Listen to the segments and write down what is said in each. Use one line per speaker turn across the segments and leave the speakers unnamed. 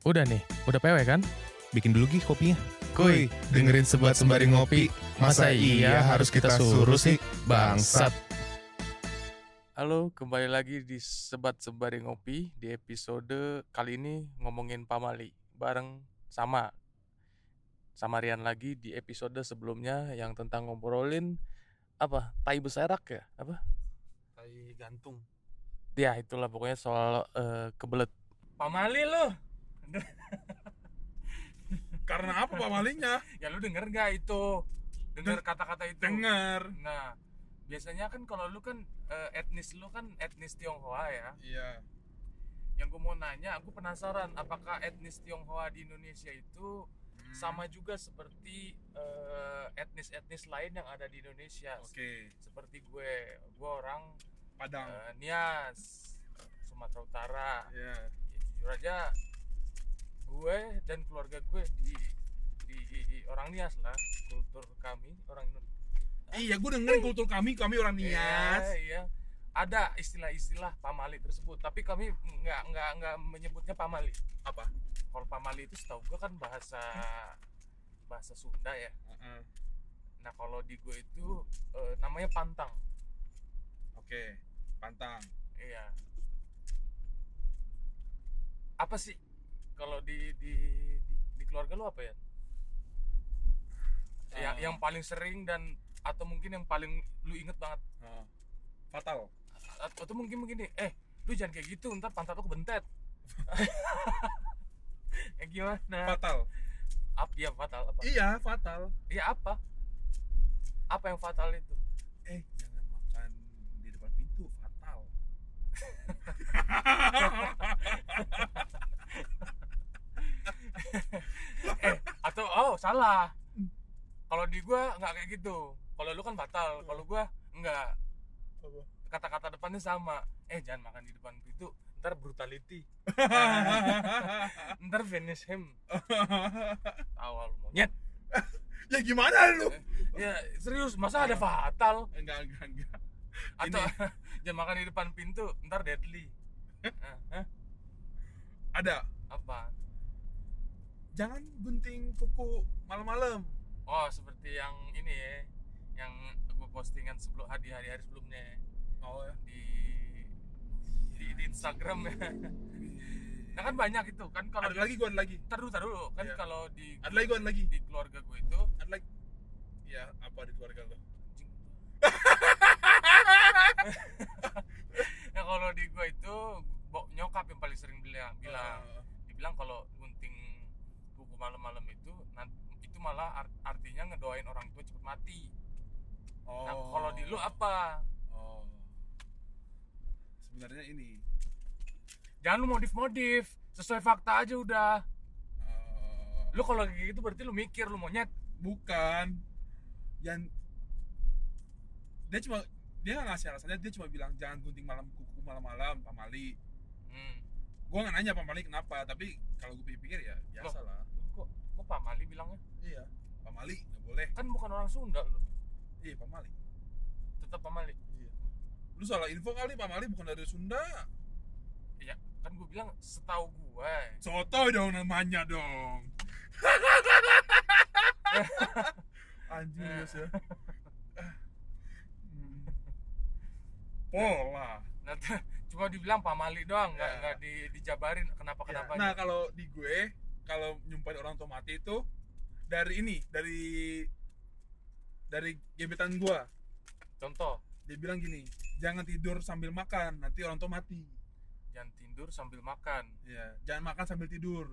Udah nih, udah PW kan?
Bikin dulu Gi kopinya.
Kuy, dengerin sebat sembari ngopi. Masa iya harus kita suruh sih? Bangsat. Halo, kembali lagi di Sebat Sembari Ngopi di episode kali ini ngomongin pamali bareng sama sama Rian lagi di episode sebelumnya yang tentang ngobrolin apa tai beserak ya apa
Tai gantung.
ya itulah pokoknya soal eh, kebelet pamali lo
Karena apa Pak Malinya?
ya lu denger nggak itu denger kata-kata itu
Dengar.
nah biasanya kan kalau lu kan eh, etnis lu kan etnis Tionghoa ya
Iya.
yang gue mau nanya aku penasaran apakah etnis Tionghoa di Indonesia itu
Hmm.
sama juga seperti eh, etnis-etnis lain yang ada di Indonesia
Oke.
seperti gue gue orang
Padang.
eh, Nias Sumatera Utara
Iya.
ya, jujur aja gue dan keluarga gue di di orang Nias lah kultur kami orang Indonesia
Iya, gue dengerin kultur kami, kami orang Nias.
Iya, iya. Ada istilah-istilah pamali tersebut, tapi kami nggak nggak nggak menyebutnya pamali.
Apa?
Kalau pamali itu setahu gue kan bahasa bahasa Sunda ya.
Heeh.
Nah kalau di gue itu eh, namanya pantang.
Oke. Pantang.
Iya. Apa sih kalau di, di di di keluarga lu apa ya? Yang
Ah.
yang paling sering dan atau mungkin yang paling lu inget banget
Ah. Fatal.
atau, atau mungkin begini eh lu jangan kayak gitu ntar pantat lu kebentet eh gimana
Fatal.
apa ya fatal apa
Iya, fatal.
iya apa apa yang fatal itu
Eh, jangan makan di depan pintu, fatal.
eh atau oh salah. Kalau di gua nggak kayak gitu. Kalau lu kan fatal kalau gua enggak
Apa?
kata-kata depannya sama. Eh jangan makan di depan pintu ntar brutality. Ntar finish him awal monyet.
Ya gimana lu?
ya serius masa ada fatal?
Enggak, enggak, enggak.
atau jangan makan di depan pintu ntar deadly. Hah? Hah?
Ada.
apa
Jangan gunting kuku malam-malam.
oh seperti yang ini ya yang gue postingan sebelum hari hari hari sebelumnya
Oh ya.
di di, di Instagram ya nah kan banyak itu kan kalau
Ada lagi gua ada lagi.
taruh taruh kan
Iya.
kalau di
Ada lagi gua ada lagi.
di keluarga gue itu
Ada lagi. Ya, apa di keluarga lo?
ya kalau di gue itu nyokap yang paling sering bilang bilang
Eh,
dibilang kalau gunting malam-malam itu itu malah art- artinya ngedoain orang tua cepet mati.
oh.
Nah, kalau di lu apa?
Oh. Sebenarnya ini.
Jangan lu modif-modif, sesuai fakta aja udah.
eh,
Lu kalau kayak gitu berarti lu mikir lu monyet.
bukan yang dia cuma dia nggak ngasih alasannya dia cuma bilang jangan gunting malam kuku malam-malam pamali
Hmm.
gua nggak nanya pamali kenapa tapi kalau gue pikir ya biasa lah
Pak Mali bilangnya?
iya pamali nggak boleh
Kan bukan orang Sunda lu.
iya pamali
Tetap Pak Mali.
iya lu salah info kali pamali bukan dari Sunda
Iya, kan gue bilang setahu gue.
soto dong namanya dong anjing
Eh.
Ya pola
Nah, cuma dibilang Pak Mali doang, nggak
Ya.
nggak di, dijabarin kenapa
Ya,
kenapa.
Nah kalau di gue kalau nyumpain orang tua mati itu dari ini dari dari gebetan gua
Contoh,
dia bilang gini jangan tidur sambil makan nanti orang tua mati
jangan tidur sambil makan.
ya jangan makan sambil tidur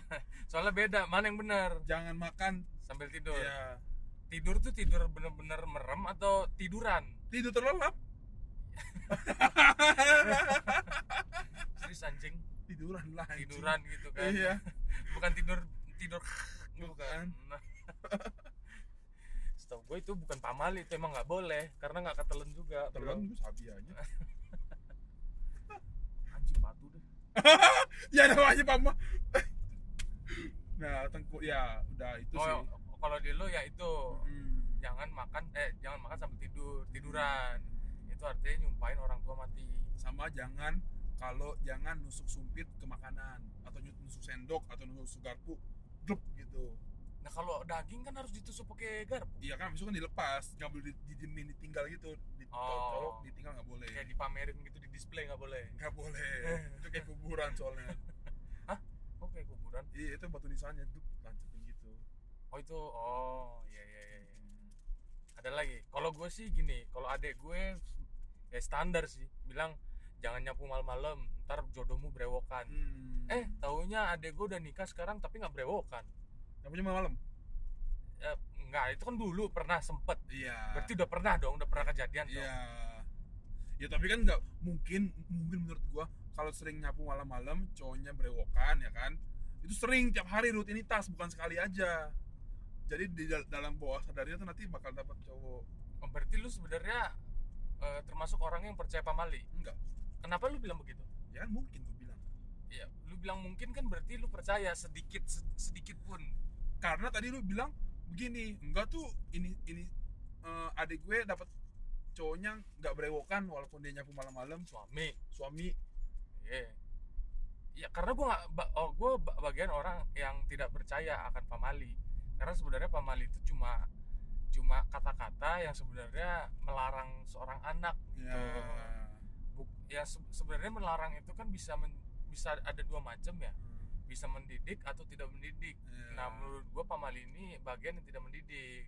Soalnya beda, mana yang benar?
jangan makan
Sambil tidur.
ya
Tidur tuh tidur bener-bener merem atau tiduran?
tidur terlelap
Serius anjing,
tiduran lah anjing.
tiduran gitu kan.
iya
Bukan tidur tidur bukan.
Bukan.
Nah. Setahu gue itu bukan pamali, itu emang nggak boleh karena nggak ketelen juga.
terlelap gue sabi aja
Anjing batu deh.
ya namanya pama nah tengku ya udah itu sih
Oh, kalau di lu ya itu
Hmm.
jangan makan eh jangan makan sambil tidur tiduran itu artinya nyumpain orang tua mati
sama jangan kalau jangan nusuk sumpit ke makanan atau nusuk sendok atau nusuk garpu drup gitu
Nah kalau daging kan harus ditusuk pakai garpu.
iya kan besok kan dilepas nggak boleh di- didiemin ditinggal gitu dicolok
Oh.
ditinggal nggak boleh
Kayak dipamerin gitu di display nggak boleh.
nggak boleh itu kayak kuburan soalnya
Oh kayak kuburan.
iya itu batu nisannya tuh lancetin gitu
Oh itu oh iya iya iya. iya. Ada lagi. Kalau gue sih gini, kalau adek gue ya standar sih bilang jangan nyapu malam-malam, ntar jodohmu brewokan.
hmm.
Eh, taunya adek gue udah nikah sekarang tapi nggak brewokan.
yang punya malam
Eh, enggak, itu kan dulu pernah sempet.
iya
Berarti udah pernah dong, udah pernah kejadian dong.
Iya. Ya tapi kan nggak mungkin mungkin menurut gua kalau sering nyapu malam-malam cowoknya brewokan ya kan. Itu sering tiap hari rutinitas bukan sekali aja. Jadi di dal- dalam bawah sadarnya tuh nanti bakal dapat cowok.
Oh, berarti lu sebenarnya eh, termasuk orang yang percaya pamali.
Enggak.
Kenapa lu bilang begitu?
Ya kan mungkin gua bilang.
Iya, lu bilang mungkin kan berarti lu percaya sedikit se- sedikit pun.
Karena tadi lu bilang begini, enggak tuh ini ini eh, adik gue dapat cowoknya nggak brewokan walaupun dia nyapu malam-malam
Suami.
suami
Iya. Ya karena gua nggak oh gua ba- bagian orang yang tidak percaya akan pamali. Karena sebenarnya pamali itu cuma cuma kata-kata yang sebenarnya melarang seorang anak gitu. Ya se- sebenarnya melarang itu kan bisa men- bisa ada dua macam ya. Bisa mendidik atau tidak mendidik.
Ya.
Nah, menurut gua pamali ini bagian yang tidak mendidik.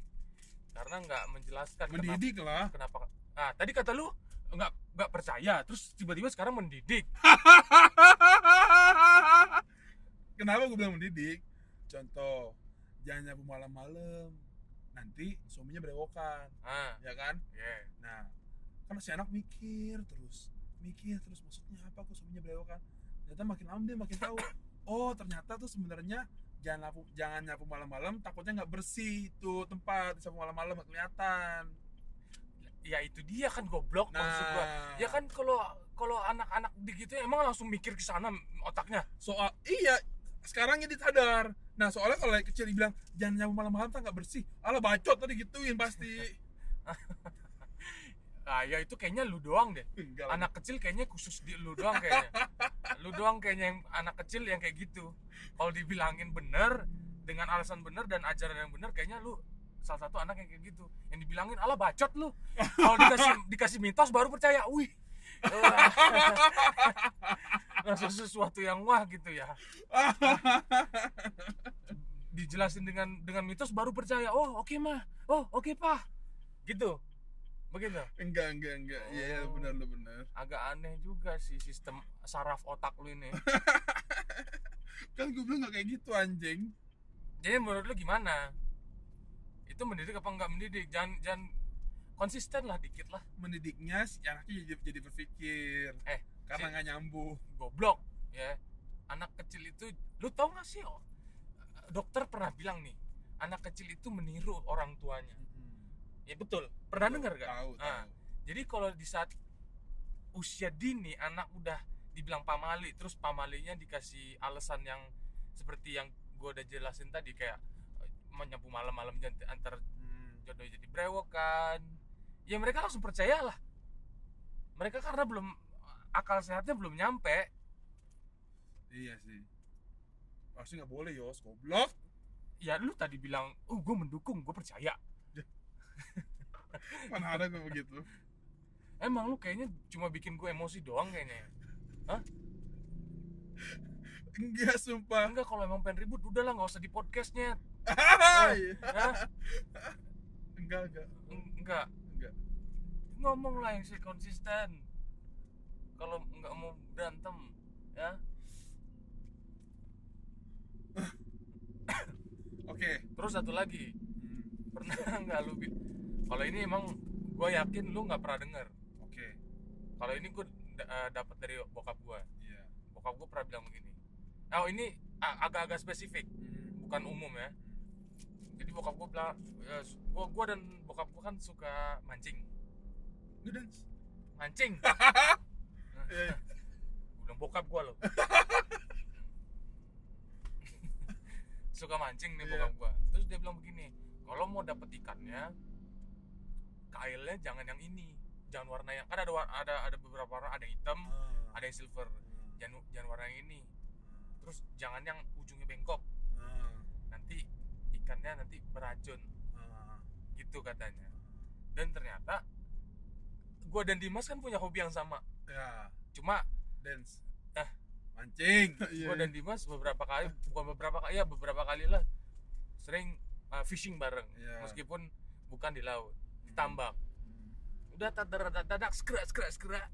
Karena nggak menjelaskan kenapa
mendidik lah
kenapa ah tadi kata lu nggak nggak percaya terus tiba-tiba sekarang mendidik
Kenapa gue bilang mendidik? Contoh, jangan nyapu malam-malam. Nanti suaminya berewokan,
ah
ya kan?
ya
Nah, kan si anak mikir terus, mikir terus maksudnya apa kok suaminya berewokan? Ternyata makin lama dia makin tahu. Oh, ternyata tuh sebenarnya jangan nyapu jangan nyapu malam-malam takutnya nggak bersih tuh tempat nyapu malam-malam nggak kelihatan.
ya itu dia kan goblok maksud gua
Nah,
ya kan kalau kalau anak-anak begitu emang langsung mikir ke sana otaknya
soal iya sekarang jadi sadar nah soalnya kalau kecil dibilang jangan nyapu malam-malam tak nggak bersih ala bacot tadi gituin pasti
ah ya itu kayaknya lu doang deh.
Enggak
anak kecil kayaknya khusus di lu doang kayaknya. Lu doang kayaknya yang anak kecil yang kayak gitu. Kalau dibilangin bener dengan alasan bener dan ajaran yang bener kayaknya lu salah satu anak yang kayak gitu. Yang dibilangin ala bacot lu. Kalau dikasih dikasih mitos baru percaya. Wih. Langsung sesuatu yang wah gitu ya. Dijelasin dengan dengan mitos baru percaya. Oh oke mah. Oh oke pak. Gitu begitu?
Enggak enggak enggak. Iya iya,
Oh.
benar lu benar.
Agak aneh juga sih sistem saraf otak lu ini.
Kan gue bilang nggak kayak gitu anjing.
Jadi menurut lu gimana? Itu mendidik apa enggak mendidik? Jangan jangan konsisten lah dikit lah.
Mendidiknya si anaknya jadi, jadi berpikir.
Eh,
karena
si-
nggak nyambung.
Goblok ya. Anak kecil itu lu tau gak sih oh, dokter pernah bilang nih anak kecil itu meniru orang tuanya ya betul. Pernah dengar gak
tahu
Ah.
tahu.
jadi kalau di saat usia dini anak udah dibilang pamali terus pamalinya dikasih alasan yang seperti yang gue udah jelasin tadi kayak eh, menyapu malam-malam antar
Hmm.
jodoh jadi brewokan ya mereka langsung percaya lah mereka karena belum akal sehatnya belum nyampe.
Iya sih. Pasti nggak boleh yos goblok.
Ya lu tadi bilang oh gue mendukung gue percaya
mana ada gue begitu.
Emang lu kayaknya cuma bikin gue emosi doang kayaknya
enggak sumpah.
Enggak kalau emang pengen ribut udahlah nggak usah di podcastnya. Hah?
enggak enggak.
Eng- enggak.
Enggak.
Ngomong lah yang sih konsisten kalau nggak mau berantem ya.
Oke.
Terus satu lagi pernah nggak lu kalau ini emang gue yakin lu nggak pernah denger.
Oke.
Kalau ini gue dapat dari bokap gue
iya.
Bokap gue pernah bilang begini oh ini agak-agak spesifik.
Hmm.
bukan umum ya. Jadi bokap gue bilang ya, gua gua dan bokap gue kan suka mancing.
Lu dance
mancing?
Iya.
udah bokap gue loh. Suka mancing nih
Iya.
bokap gue terus dia bilang begini kalau mau dapet ikannya kailnya jangan yang ini. Jangan warna yang kan ada ada ada beberapa warna ada yang hitam
Ah.
ada yang silver.
Hmm.
jangan jangan warna yang ini. Terus jangan yang ujungnya bengkok.
Hmm.
nanti ikannya nanti beracun.
Hmm.
gitu katanya. Dan ternyata gua dan Dimas kan punya hobi yang sama.
Ya.
Cuma
dance.
Eh.
mancing.
Gua dan Dimas beberapa kali bukan beberapa kali ya beberapa kali lah. Sering uh, fishing bareng.
Iya.
meskipun bukan di laut ditambak
Hmm.
udah tadak tadak skrak skrak skrak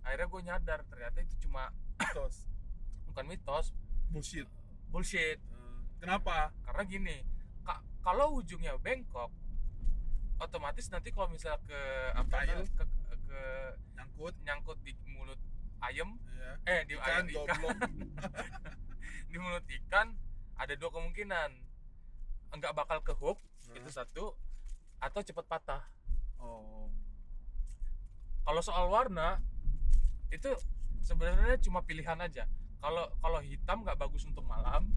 akhirnya gue nyadar ternyata itu cuma
Mitos.
bukan mitos.
Bullshit.
Bullshit.
Hmm. kenapa?
Karena gini ka- kalau ujungnya bengkok otomatis nanti kalau misal ke apa
Kail.
ke, ke, ke
nyangkut.
nyangkut di mulut ayam
ya
eh di
ikan
ayam ikan. di mulut ikan ada dua kemungkinan enggak bakal ke hook
Hmm.
itu satu atau cepat patah.
Oh.
Kalau soal warna itu sebenarnya cuma pilihan aja. Kalau kalau hitam nggak bagus untuk malam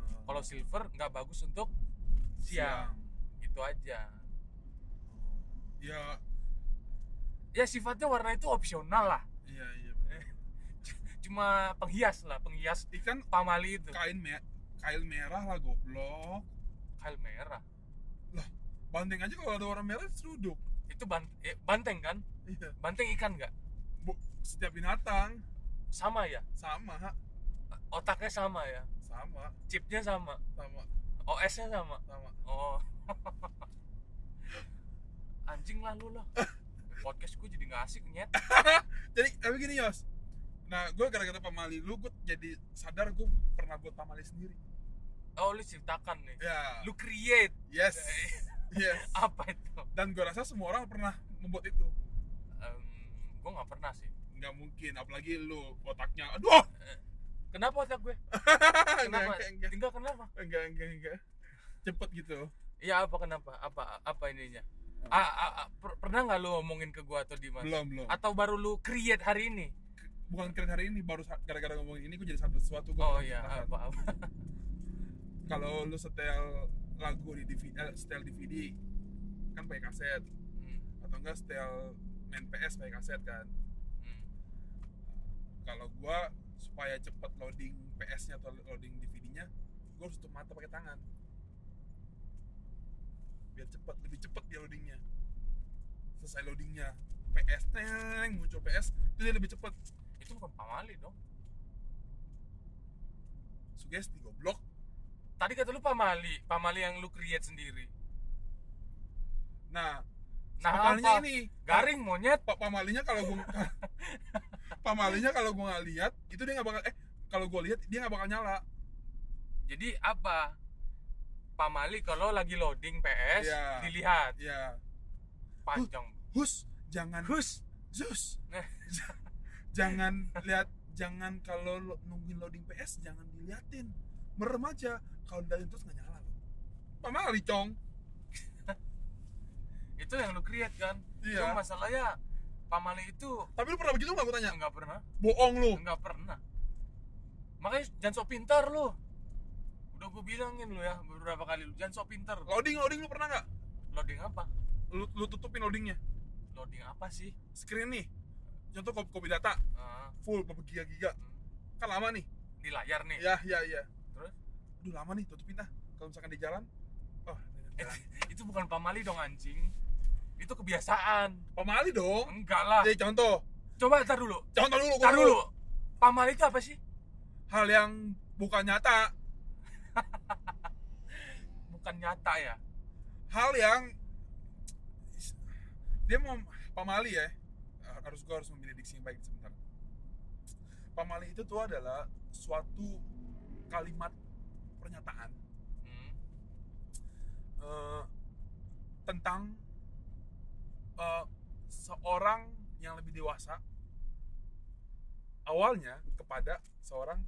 Hmm.
kalau silver nggak bagus untuk siang. Itu aja.
Oh. ya.
Ya sifatnya warna itu opsional lah.
Iya iya bener.
cuma penghias lah penghias
ikan
pamali itu.
kain me kail merah lah goblok
kail merah
banteng aja kalau ada warna merah seruduk.
Itu ban eh, banteng kan?
Iya.
Banteng ikan nggak?
Bu, setiap binatang.
Sama ya?
Sama
otaknya sama ya?
Sama.
Chipnya sama?
Sama.
OS-nya sama?
Sama.
Oh. Anjing lah lu lah. Podcast gue jadi nggak asik nyet.
Jadi tapi gini Yos. Nah gue gara-gara pamali lu gue jadi sadar gue pernah buat pamali sendiri
oh lu ceritakan nih.
Ya.
Lu create.
Yes. Yes.
Apa itu?
Dan gue rasa semua orang pernah membuat itu.
Em, gue nggak pernah sih.
Nggak mungkin apalagi lu otaknya. Aduh!
Kenapa otak gue?
Enggak
kenapa?
enggak enggak
tinggal kenapa?
Enggak enggak enggak cepet gitu.
Iya apa kenapa? Apa apa ininya? Ah, ah, ah, per- pernah nggak lu ngomongin ke gua atau Dimas?
belum belum.
Atau baru lu create hari ini?
bukan keren hari ini baru gara-gara ngomongin ini gue jadi sadar sesuatu gue
Oh iya, apa apa.
kalau lu setel lagu di DVD eh, setel DVD kan pakai kaset.
Hmm,
atau enggak setel main PS pakai kaset kan.
Hmm.
kalau gua supaya cepet loading PS-nya atau loading DVD-nya gua harus tutup mata pakai tangan. Biar cepet lebih cepet dia loadingnya. Selesai loadingnya. PS teng muncul PS itu dia lebih cepet.
Itu bukan pamali dong.
sugesti goblok
Tadi kata lu pamali, pamali yang lu create sendiri.
nah
Nah, apa?
ini
Garing monyet.
pak pamalinya kalau gua pamalinya kalau gua nggak lihat itu dia nggak bakal eh kalau gua lihat dia nggak bakal nyala
Jadi apa? Pamali kalau lagi loading PS
Iya.
dilihat
ya
panjang.
hus jangan
Hus.
Zus.
Nah.
jangan lihat jangan kalau nungguin loading PS jangan diliatin. Merem aja. Kalau diliatin terus nggak nyala loh. Pamali cong.
Itu yang lu create kan?
Iya.
Cuma masalahnya pamali itu
Tapi lu pernah begitu nggak gue tanya?
nggak pernah.
Bohong lu.
Enggak pernah. Makanya jangan sok pintar lu. Udah gue bilangin lu ya beberapa kali lu jangan sok pintar.
Loading loading lu pernah nggak?
Loading apa?
Lu, lu tutupin loadingnya.
Loading apa sih?
Screen nih. Contoh kopi, kopi data
Ah,
full berapa giga-giga.
hmm.
Kan lama nih.
di layar nih.
Ya ya ya. Aduh lama nih tutupin dah. Kalau misalkan di jalan. Oh, jalan.
Itu bukan pamali dong anjing. Itu kebiasaan.
Pamali dong.
Enggak lah.
Jadi contoh.
Coba tar dulu.
Contoh dulu.
Tar
gua
dulu. Pamali itu apa sih?
Hal yang bukan nyata.
Bukan nyata ya.
hal yang dia mau pamali ya harus gua harus memilih diksi yang baik sebentar pamali itu tuh adalah suatu kalimat pernyataan.
Hmm.
eh, tentang eh, seorang yang lebih dewasa awalnya kepada seorang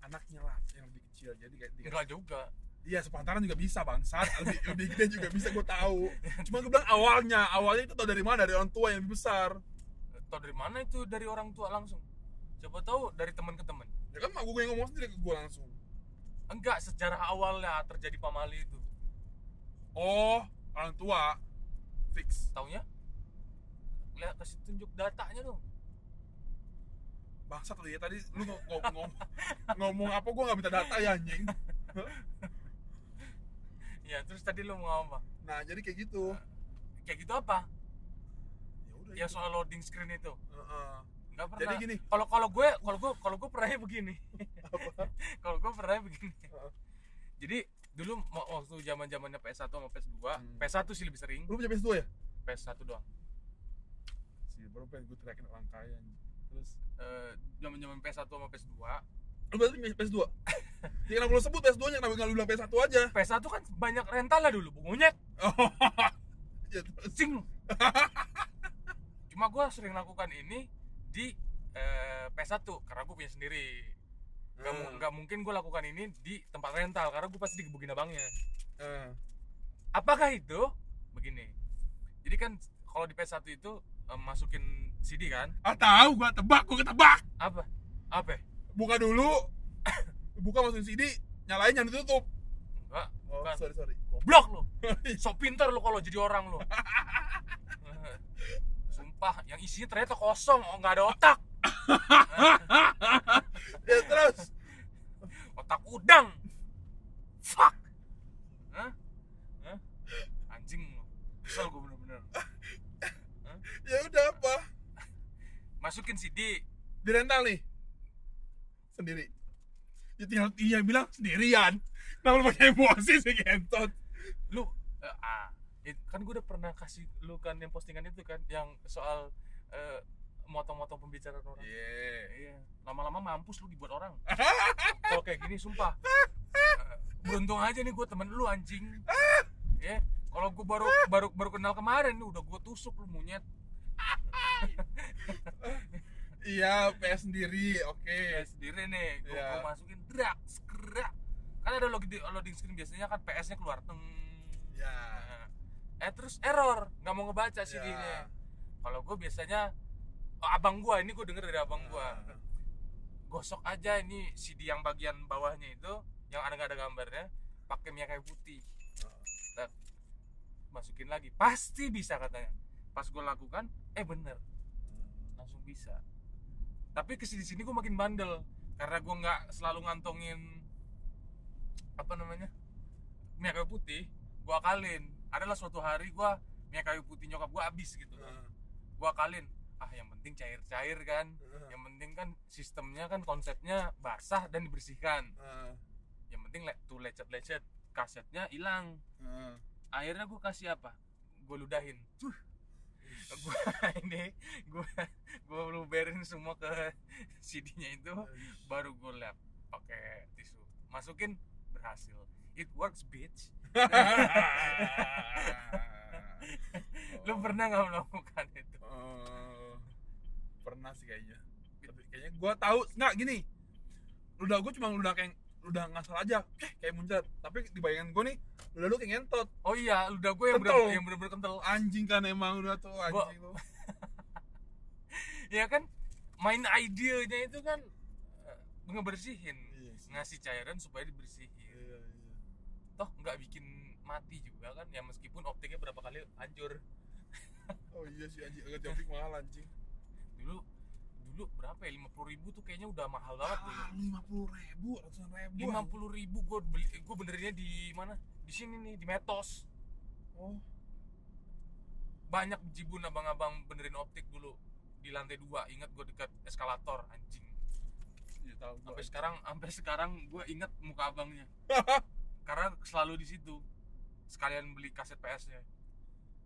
anaknya lah yang lebih kecil. Jadi kayak
Enggak juga.
Iya sepantaran juga bisa bangsat lebih lebih gede juga bisa gue tahu. Cuma gue bilang awalnya awalnya itu tau dari mana? Dari orang tua yang lebih besar.
Tahu dari mana itu? Dari orang tua langsung? Coba tahu dari teman ke teman.
ya kan mak gue yang ngomong sendiri ke gue langsung
Enggak sejarah awalnya terjadi pamali itu.
oh orang tua fix
Taunya? Lihat kasih tunjuk datanya dong.
bangsat lu ya tadi lu ng ng ngomong ngomong apa gua nggak minta data ya anjing
ya terus tadi lu mau ngomong apa
nah jadi kayak gitu
kayak gitu apa
ya udah itu.
soal loading screen itu
Heeh.
nggak pernah
jadi gini
kalau kalau gue kalau gue kalau gue pernahnya begini kalau gue pernahnya begini jadi dulu waktu zaman zamannya PS1 sama PS2
Hmm.
PS1 sih lebih sering
lu punya PS2 ya
PS1 doang
sih baru pengen gue teriakin orang kaya terus
Eh, zaman zaman PS1 sama PS2
lu berarti punya PS2 ya kenapa lu sebut PS2 nya kenapa nggak lu bilang PS1 aja
PS1 kan banyak rental lah dulu
oh ya terus
sing cuma gue sering lakukan ini di eh, PS1 karena gue punya sendiri nggak
Hmm.
nggak mungkin gue lakukan ini di tempat rental karena gue pasti digebukin abangnya.
Eh.
apakah itu? Begini. Jadi kan kalau di PS1 itu eh, masukin CD kan?
Ah tahu gua tebak gua ketebak.
Apa? Apa?
Buka dulu. Buka masukin CD nyalain jangan ditutup.
Enggak
oh
Bukan.
sorry sorry.
Goblok lu. Sok pinter lu kalau jadi orang lu. Sumpah yang isinya ternyata kosong oh nggak ada otak
ya terus.
Otak udang. Fuck. Hah? Hah? anjing kesel gue bener-bener.
Ya udah apa?
Masukin CD
di rental nih. Sendiri. Ya tinggal iya bilang sendirian. Kenapa lu pakai emosi sih gentot
lu eh, ah it- kan gue udah pernah kasih lu kan yang postingan itu kan yang soal eh, motong-motong pembicaraan orang.
Iya.
Iya. Lama-lama mampus lu dibuat orang. Kalau kayak gini sumpah. Beruntung aja nih gue temen lu anjing. Ya kalau gue baru baru baru kenal kemarin nih udah gue tusuk lu monyet.
Iya PS sendiri oke.
Kayak sendiri nih gue
Iya.
masukin drak skrak. Kan ada loading loading screen biasanya kan PS nya keluar teng.
Ya
eh terus error nggak mau ngebaca CD-nya
ya.
kalau gue biasanya abang gue ini gue denger dari abang gue
Ah.
gosok aja ini CD yang bagian bawahnya itu yang ada nggak ada gambarnya pakai minyak kayu putih.
Ah.
masukin lagi. Pasti bisa katanya. Pas gue lakukan eh bener. Langsung bisa. Tapi ke sini sini gue makin bandel karena gue nggak selalu ngantongin apa namanya minyak kayu putih gue akalin. Adalah suatu hari gue minyak kayu putih nyokap gue habis gitu.
Ah.
gue akalin ah yang penting cair-cair kan.
Ah.
yang penting kan sistemnya kan konsepnya basah dan dibersihkan.
Ah.
yang penting le- tuh lecet-lecet kasetnya hilang.
Ah.
akhirnya gue kasih apa? Gue ludahin. Tuh gue ini gue gue luberin semua ke CD-nya itu. Baru gue lap pakai tisu. Masukin berhasil. It works bitch. Lu pernah nggak melakukan itu?
Eh, pernah sih kayaknya. Tapi kayaknya gua tahu nggak gini. Ludah gua cuma ludah kayak ludah ngasal aja. Eh, kayak muncrat. Tapi di bayangan gua nih ludah lu kayak ngentot.
Oh iya ludah gue yang
Kental.
bener yang bener-bener kental.
Anjing kan emang udah tuh anjing lu.
Ya kan? Main idenya itu kan eh, ngebersihin.
Iya sih.
Ngasih cairan supaya dibersihin.
Iya, iya.
toh nggak bikin mati juga kan? Ya meskipun optiknya berapa kali hancur.
Oh iya sih anjing. Agak jopik mahal anjing
dulu dulu berapa ya? lima puluh ribu tuh kayaknya udah mahal banget dulu.
Ah, lima puluh ribu ratusan ribu.
lima puluh ribu gue beli gue benerinnya di mana? Di sini nih di Metos.
Oh.
Banyak jibun abang-abang benerin optik dulu di lantai dua. Ingat gue dekat eskalator anjing.
Tahu gua.
sampai sekarang sampai sekarang gue inget muka abangnya. Karena selalu di situ sekalian beli kaset PS nya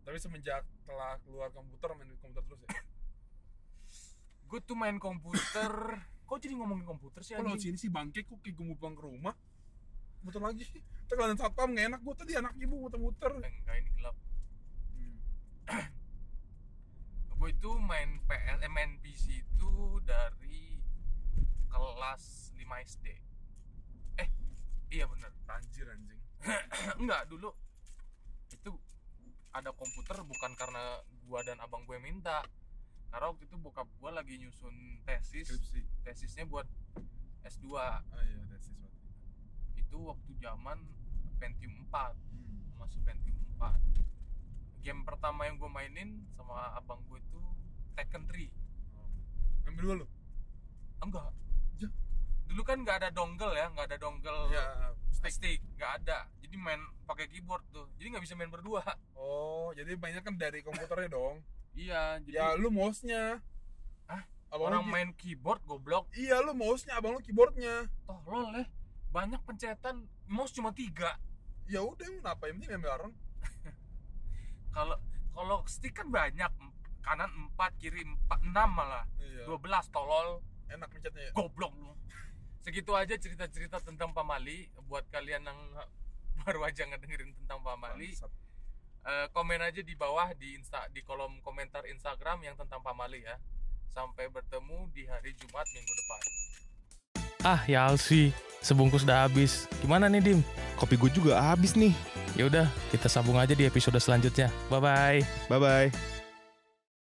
tapi semenjak telah keluar komputer main komputer terus ya
gue tuh main komputer. Kok jadi ngomongin komputer sih anjing?
sini sih bangke kok kayak gue mau pulang ke rumah? Muter lagi tekan satpam nggak enak. Gue tadi anak ibu muter-muter.
Eh, enggak ini gelap.
Hmm.
gue itu main PS eh, main PC itu dari kelas 5 SD eh iya bener.
Anjir anjing.
Enggak dulu itu ada komputer bukan karena gua dan abang gue minta karena waktu itu bokap gua lagi nyusun tesis.
Skripsi.
Tesisnya buat S2
ah iya that's is what
itu waktu zaman Pentium 4
hmm.
masuk Pentium 4 game pertama yang gue mainin sama abang gue itu Tekken 3
oh. ambil dua lu?
Enggak.
Ya.
dulu kan nggak ada dongle ya nggak ada dongle
ya
stick. stick nggak ada. Jadi main pakai keyboard tuh. Jadi nggak bisa main berdua.
Oh jadi banyak kan dari komputernya dong
iya jadi
ya lu mouse-nya.
Hah?
abang
orang main keyboard goblok.
Iya lu mouse-nya abang lu keyboardnya.
Tolol ya banyak pencetan mouse cuma tiga.
Ya udah kenapa yang penting bareng
kalau kalau stick kan banyak kanan empat kiri empat enam malah.
Iya.
dua belas tolol.
Enak pencetnya ya.
Goblok lu. Segitu aja cerita-cerita tentang Pamali buat kalian yang baru aja ngedengerin tentang Pamali
Bangsat.
Eh, komen aja di bawah di insta di kolom komentar Instagram yang tentang Pamali ya. Sampai bertemu di hari Jumat minggu depan. Ah ya Alsi sebungkus udah habis. Gimana nih Dim?
Kopi gue juga habis nih.
ya udah kita sambung aja di episode selanjutnya. Bye bye
Bye bye.